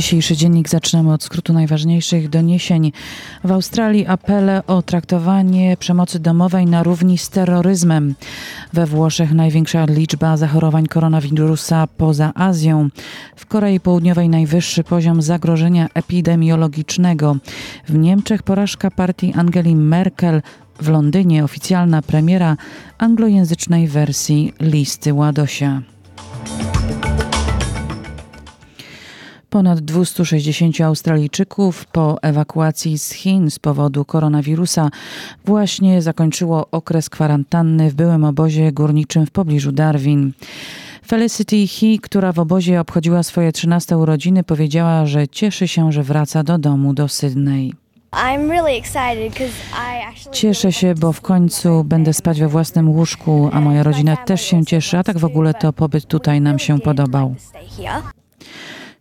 Dzisiejszy dziennik zaczynamy od skrótu najważniejszych doniesień. W Australii apele o traktowanie przemocy domowej na równi z terroryzmem. We Włoszech największa liczba zachorowań koronawirusa poza Azją. W Korei Południowej najwyższy poziom zagrożenia epidemiologicznego. W Niemczech porażka partii Angeli Merkel. W Londynie oficjalna premiera anglojęzycznej wersji listy Ładosia. Ponad 260 Australijczyków po ewakuacji z Chin z powodu koronawirusa właśnie zakończyło okres kwarantanny w byłym obozie górniczym w pobliżu Darwin. Felicity He, która w obozie obchodziła swoje 13 urodziny, powiedziała, że cieszy się, że wraca do domu do Sydney. Cieszę się, bo w końcu będę spać we własnym łóżku, a moja rodzina też się cieszy, a tak w ogóle to pobyt tutaj nam się podobał.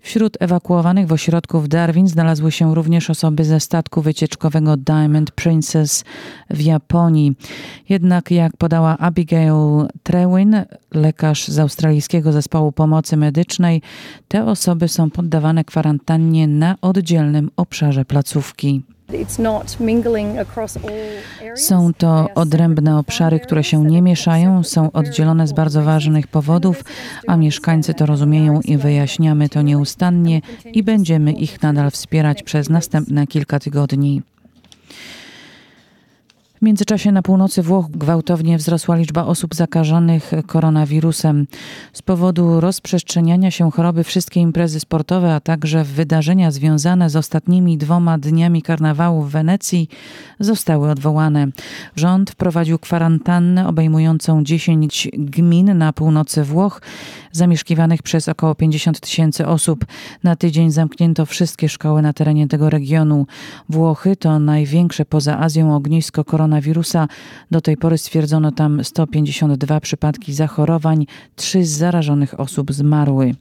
Wśród ewakuowanych w ośrodku w Darwin znalazły się również osoby ze statku wycieczkowego Diamond Princess w Japonii. Jednak, jak podała Abigail Trewin, lekarz z australijskiego zespołu pomocy medycznej, te osoby są poddawane kwarantannie na oddzielnym obszarze placówki. Są to odrębne obszary, które się nie mieszają, są oddzielone z bardzo ważnych powodów, a mieszkańcy to rozumieją i wyjaśniamy to nieustannie i będziemy ich nadal wspierać przez następne kilka tygodni. W międzyczasie na północy Włoch gwałtownie wzrosła liczba osób zakażonych koronawirusem. Z powodu rozprzestrzeniania się choroby wszystkie imprezy sportowe, a także wydarzenia związane z ostatnimi dwoma dniami karnawału w Wenecji zostały odwołane. Rząd wprowadził kwarantannę obejmującą 10 gmin na północy Włoch, zamieszkiwanych przez około 50 tysięcy osób. Na tydzień zamknięto wszystkie szkoły na terenie tego regionu. Włochy to największe poza Azją ognisko koronawirusa. Do tej pory stwierdzono tam 152 przypadki zachorowań, trzy z zarażonych osób zmarły.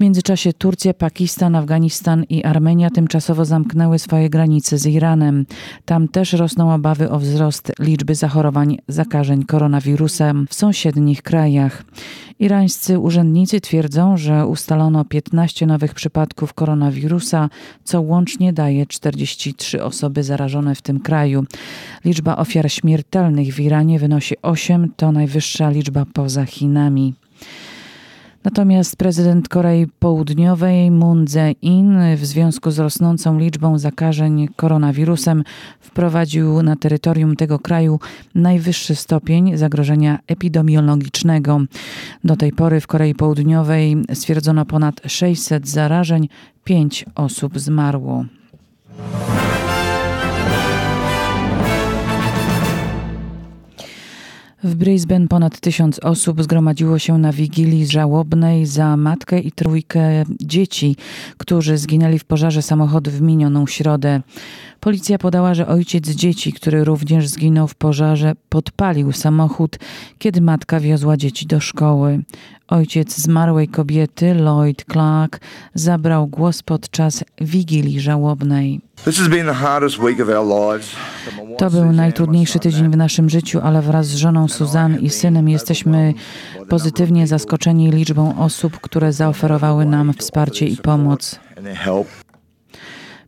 W międzyczasie Turcja, Pakistan, Afganistan i Armenia tymczasowo zamknęły swoje granice z Iranem. Tam też rosną obawy o wzrost liczby zachorowań zakażeń koronawirusem w sąsiednich krajach. Irańscy urzędnicy twierdzą, że ustalono 15 nowych przypadków koronawirusa, co łącznie daje 43 osoby zarażone w tym kraju. Liczba ofiar śmiertelnych w Iranie wynosi 8, to najwyższa liczba poza Chinami. Natomiast prezydent Korei Południowej Moon Jae-in w związku z rosnącą liczbą zakażeń koronawirusem wprowadził na terytorium tego kraju najwyższy stopień zagrożenia epidemiologicznego. Do tej pory w Korei Południowej stwierdzono ponad 600 zarażeń, 5 osób zmarło. W Brisbane ponad tysiąc osób zgromadziło się na wigilii żałobnej za matkę i trójkę dzieci, którzy zginęli w pożarze samochodu w minioną środę. Policja podała, że ojciec dzieci, który również zginął w pożarze, podpalił samochód, kiedy matka wiozła dzieci do szkoły. Ojciec zmarłej kobiety, Lloyd Clark, zabrał głos podczas wigilii żałobnej. To był najtrudniejszy tydzień w naszym życiu, ale wraz z żoną Suzanne i synem jesteśmy pozytywnie zaskoczeni liczbą osób, które zaoferowały nam wsparcie i pomoc.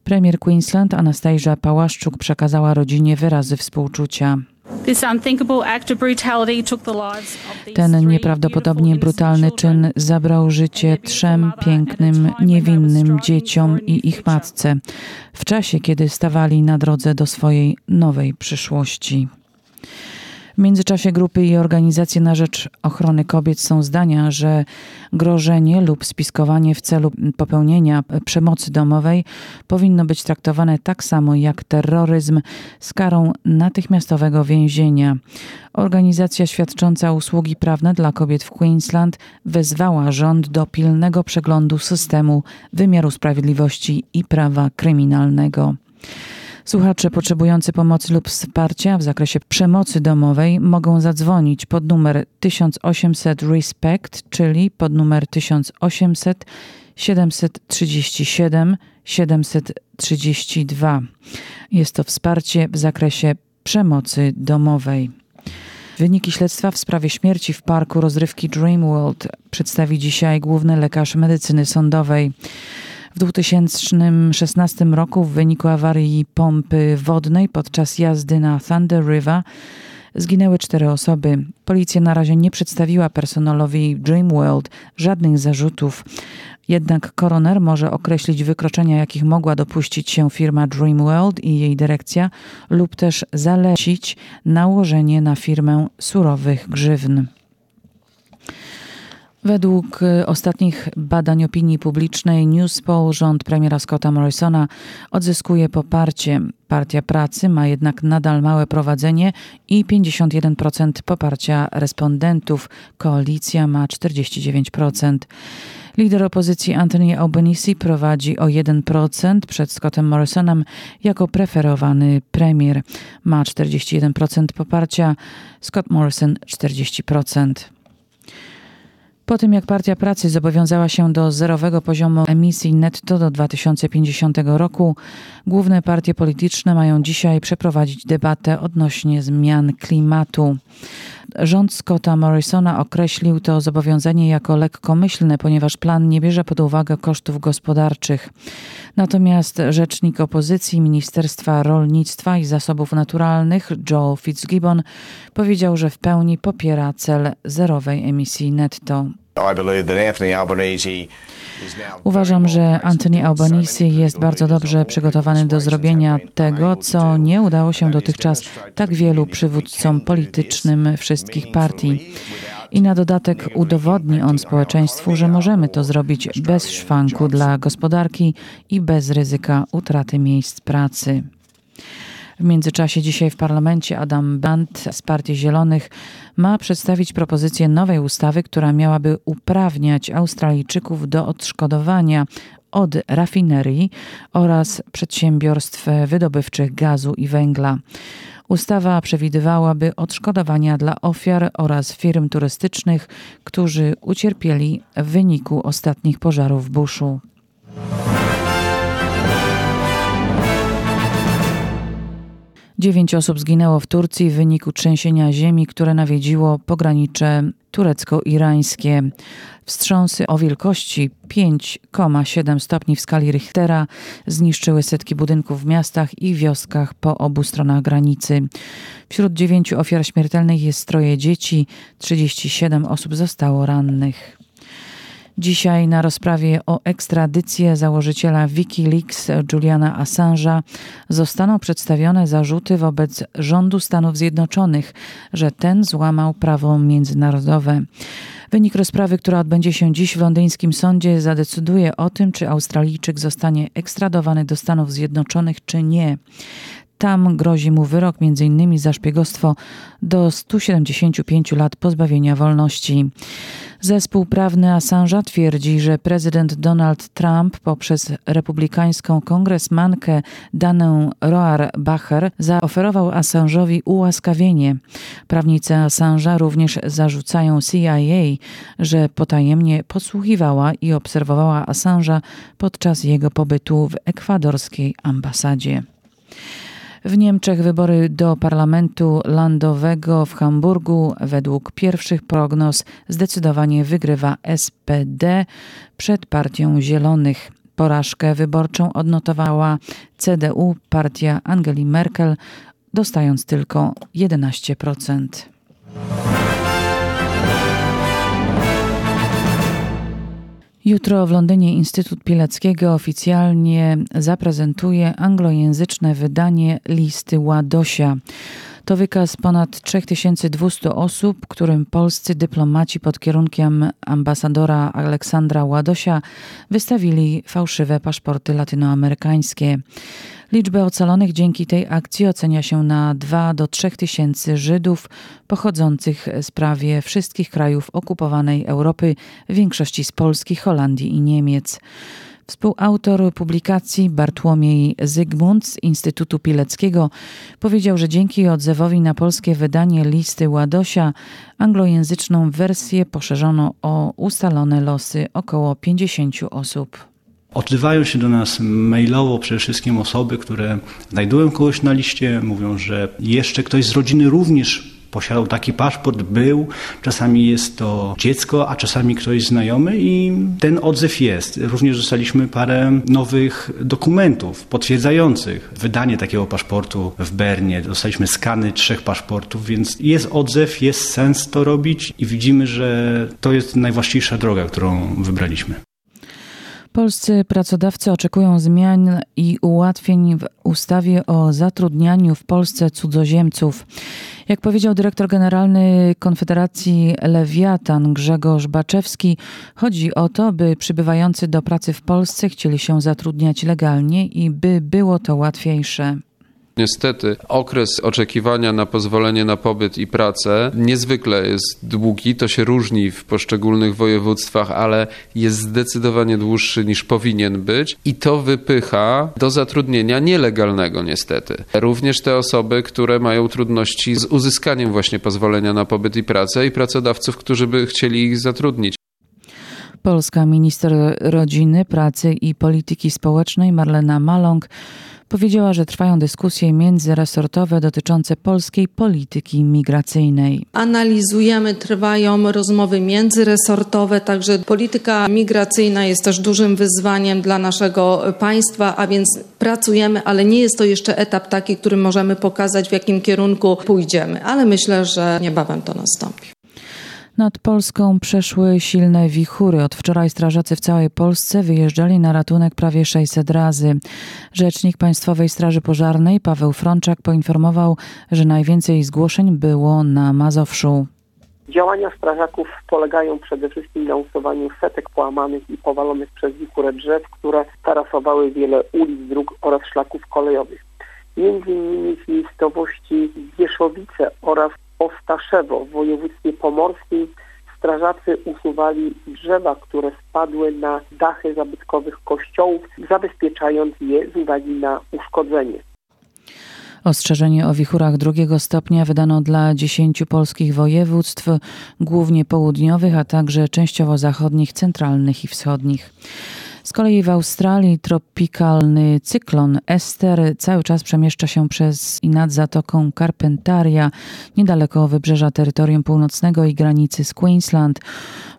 Premier Queensland Anastasia Pałaszczuk przekazała rodzinie wyrazy współczucia. Ten nieprawdopodobnie brutalny czyn zabrał życie trzem pięknym, niewinnym dzieciom i ich matce w czasie, kiedy stawali na drodze do swojej nowej przyszłości. W międzyczasie grupy i organizacje na rzecz ochrony kobiet są zdania, że grożenie lub spiskowanie w celu popełnienia przemocy domowej powinno być traktowane tak samo jak terroryzm z karą natychmiastowego więzienia. Organizacja świadcząca usługi prawne dla kobiet w Queensland wezwała rząd do pilnego przeglądu systemu wymiaru sprawiedliwości i prawa kryminalnego. Słuchacze potrzebujący pomocy lub wsparcia w zakresie przemocy domowej mogą zadzwonić pod numer 1800 RESPECT, czyli pod numer 1800 737 732. Jest to wsparcie w zakresie przemocy domowej. Wyniki śledztwa w sprawie śmierci w parku rozrywki Dreamworld przedstawi dzisiaj główny lekarz medycyny sądowej. W 2016 roku w wyniku awarii pompy wodnej podczas jazdy na Thunder River zginęły cztery osoby. Policja na razie nie przedstawiła personelowi Dreamworld żadnych zarzutów. Jednak koroner może określić wykroczenia, jakich mogła dopuścić się firma Dreamworld i jej dyrekcja, lub też zalecić nałożenie na firmę surowych grzywny. Według y, ostatnich badań opinii publicznej Newspoll rząd premiera Scotta Morrisona odzyskuje poparcie. Partia Pracy ma jednak nadal małe prowadzenie i 51% poparcia respondentów. Koalicja ma 49%. Lider opozycji Anthony Albanese prowadzi o 1% przed Scottem Morrisonem jako preferowany premier. Ma 41% poparcia, Scott Morrison 40%. Po tym jak Partia Pracy zobowiązała się do zerowego poziomu emisji netto do 2050 roku, główne partie polityczne mają dzisiaj przeprowadzić debatę odnośnie zmian klimatu. Rząd Scotta Morrisona określił to zobowiązanie jako lekkomyślne, ponieważ plan nie bierze pod uwagę kosztów gospodarczych. Natomiast rzecznik opozycji Ministerstwa Rolnictwa i Zasobów Naturalnych Joel Fitzgibbon powiedział, że w pełni popiera cel zerowej emisji netto. Uważam, że Anthony Albanese jest bardzo dobrze przygotowany do zrobienia tego, co nie udało się dotychczas tak wielu przywódcom politycznym wszystkich partii. I na dodatek udowodni on społeczeństwu, że możemy to zrobić bez szwanku dla gospodarki i bez ryzyka utraty miejsc pracy. W międzyczasie dzisiaj w parlamencie Adam Band z Partii Zielonych ma przedstawić propozycję nowej ustawy, która miałaby uprawniać Australijczyków do odszkodowania od rafinerii oraz przedsiębiorstw wydobywczych gazu i węgla. Ustawa przewidywałaby odszkodowania dla ofiar oraz firm turystycznych, którzy ucierpieli w wyniku ostatnich pożarów w buszu. Dziewięć osób zginęło w Turcji w wyniku trzęsienia ziemi, które nawiedziło pogranicze turecko-irańskie. Wstrząsy o wielkości 5,7 stopni w skali Richtera zniszczyły setki budynków w miastach i wioskach po obu stronach granicy. Wśród dziewięciu ofiar śmiertelnych jest troje dzieci, 37 osób zostało rannych. Dzisiaj na rozprawie o ekstradycję założyciela Wikileaks Juliana Assange'a zostaną przedstawione zarzuty wobec rządu Stanów Zjednoczonych, że ten złamał prawo międzynarodowe. Wynik rozprawy, która odbędzie się dziś w londyńskim sądzie, zadecyduje o tym, czy Australijczyk zostanie ekstradowany do Stanów Zjednoczonych, czy nie. Tam grozi mu wyrok m.in. za szpiegostwo do 175 lat pozbawienia wolności. Zespół prawny Assange'a twierdzi, że prezydent Donald Trump poprzez republikańską kongresmankę Danę Roar-Bacher zaoferował Assange'owi ułaskawienie. Prawnicy Assange'a również zarzucają CIA, że potajemnie podsłuchiwała i obserwowała Assange'a podczas jego pobytu w ekwadorskiej ambasadzie. W Niemczech wybory do Parlamentu Landowego w Hamburgu według pierwszych prognoz zdecydowanie wygrywa SPD przed Partią Zielonych. Porażkę wyborczą odnotowała CDU, partia Angeli Merkel, dostając tylko 11%. Jutro w Londynie Instytut Pileckiego oficjalnie zaprezentuje anglojęzyczne wydanie listy Ładosia. To wykaz ponad 3200 osób, którym polscy dyplomaci pod kierunkiem ambasadora Aleksandra Ładosia wystawili fałszywe paszporty latynoamerykańskie. Liczbę ocalonych dzięki tej akcji ocenia się na 2 do 3 tysięcy Żydów pochodzących z prawie wszystkich krajów okupowanej Europy, w większości z Polski, Holandii i Niemiec. Współautor publikacji Bartłomiej Zygmunt z Instytutu Pileckiego powiedział, że dzięki odzewowi na polskie wydanie listy Ładosia anglojęzyczną wersję poszerzono o ustalone losy około 50 osób. Odzywają się do nas mailowo przede wszystkim osoby, które znajdują kogoś na liście, mówią, że jeszcze ktoś z rodziny również posiadał taki paszport, był. Czasami jest to dziecko, a czasami ktoś znajomy i ten odzew jest. Również dostaliśmy parę nowych dokumentów potwierdzających wydanie takiego paszportu w Bernie. Dostaliśmy skany trzech paszportów, więc jest odzew, jest sens to robić i widzimy, że to jest najwłaściwsza droga, którą wybraliśmy. Polscy pracodawcy oczekują zmian i ułatwień w ustawie o zatrudnianiu w Polsce cudzoziemców. Jak powiedział dyrektor generalny Konfederacji Lewiatan Grzegorz Baczewski, chodzi o to, by przybywający do pracy w Polsce chcieli się zatrudniać legalnie i by było to łatwiejsze. Niestety okres oczekiwania na pozwolenie na pobyt i pracę niezwykle jest długi. To się różni w poszczególnych województwach, ale jest zdecydowanie dłuższy niż powinien być i to wypycha do zatrudnienia nielegalnego niestety. Również te osoby, które mają trudności z uzyskaniem właśnie pozwolenia na pobyt i pracę i pracodawców, którzy by chcieli ich zatrudnić. Polska minister rodziny, pracy i polityki społecznej Marlena Maląg powiedziała, że trwają dyskusje międzyresortowe dotyczące polskiej polityki migracyjnej. Analizujemy, trwają rozmowy międzyresortowe, także polityka migracyjna jest też dużym wyzwaniem dla naszego państwa, a więc pracujemy, ale nie jest to jeszcze etap taki, który możemy pokazać, w jakim kierunku pójdziemy, ale myślę, że niebawem to nastąpi. Nad Polską przeszły silne wichury. Od wczoraj strażacy w całej Polsce wyjeżdżali na ratunek prawie 600 razy. Rzecznik Państwowej Straży Pożarnej Paweł Frączak poinformował, że najwięcej zgłoszeń było na Mazowszu. Działania strażaków polegają przede wszystkim na usuwaniu setek połamanych i powalonych przez wichurę drzew, które tarasowały wiele ulic, dróg oraz szlaków kolejowych. Między innymi w miejscowości Wieszowice oraz Ostaszewo w województwie pomorskim strażacy usuwali drzewa, które spadły na dachy zabytkowych kościołów, zabezpieczając je z uwagi na uszkodzenie. Ostrzeżenie o wichurach drugiego stopnia wydano dla dziesięciu polskich województw, głównie południowych, a także częściowo zachodnich, centralnych i wschodnich. Z kolei w Australii tropikalny cyklon Ester cały czas przemieszcza się przez i nad zatoką Carpentaria, niedaleko wybrzeża terytorium północnego i granicy z Queensland.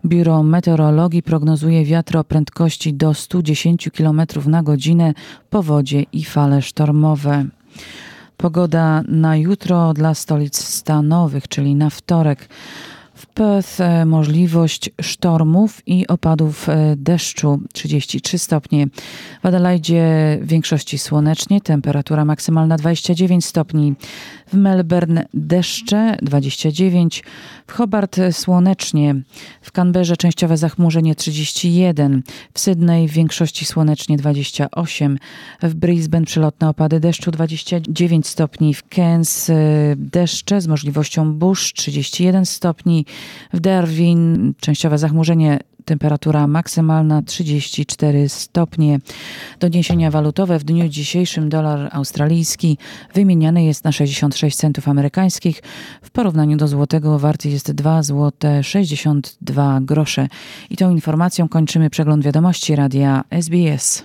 Biuro Meteorologii prognozuje wiatr o prędkości do 110 km na godzinę, powodzie i fale sztormowe. Pogoda na jutro dla stolic stanowych, czyli na wtorek. W Perth e, możliwość sztormów i opadów e, deszczu 33 stopnie. W Adelaide w większości słonecznie, temperatura maksymalna 29 stopni. W Melbourne deszcze 29, w Hobart słonecznie, w Canberrze częściowe zachmurzenie 31, w Sydney w większości słonecznie 28, w Brisbane przelotne opady deszczu 29 stopni, w Cairns e, deszcze z możliwością burz 31 stopni, w Darwin częściowe zachmurzenie temperatura maksymalna 34 stopnie. Doniesienia walutowe w dniu dzisiejszym dolar australijski wymieniany jest na 66 centów amerykańskich. W porównaniu do złotego warty jest 2 złote 62 grosze. I tą informacją kończymy przegląd wiadomości radia SBS.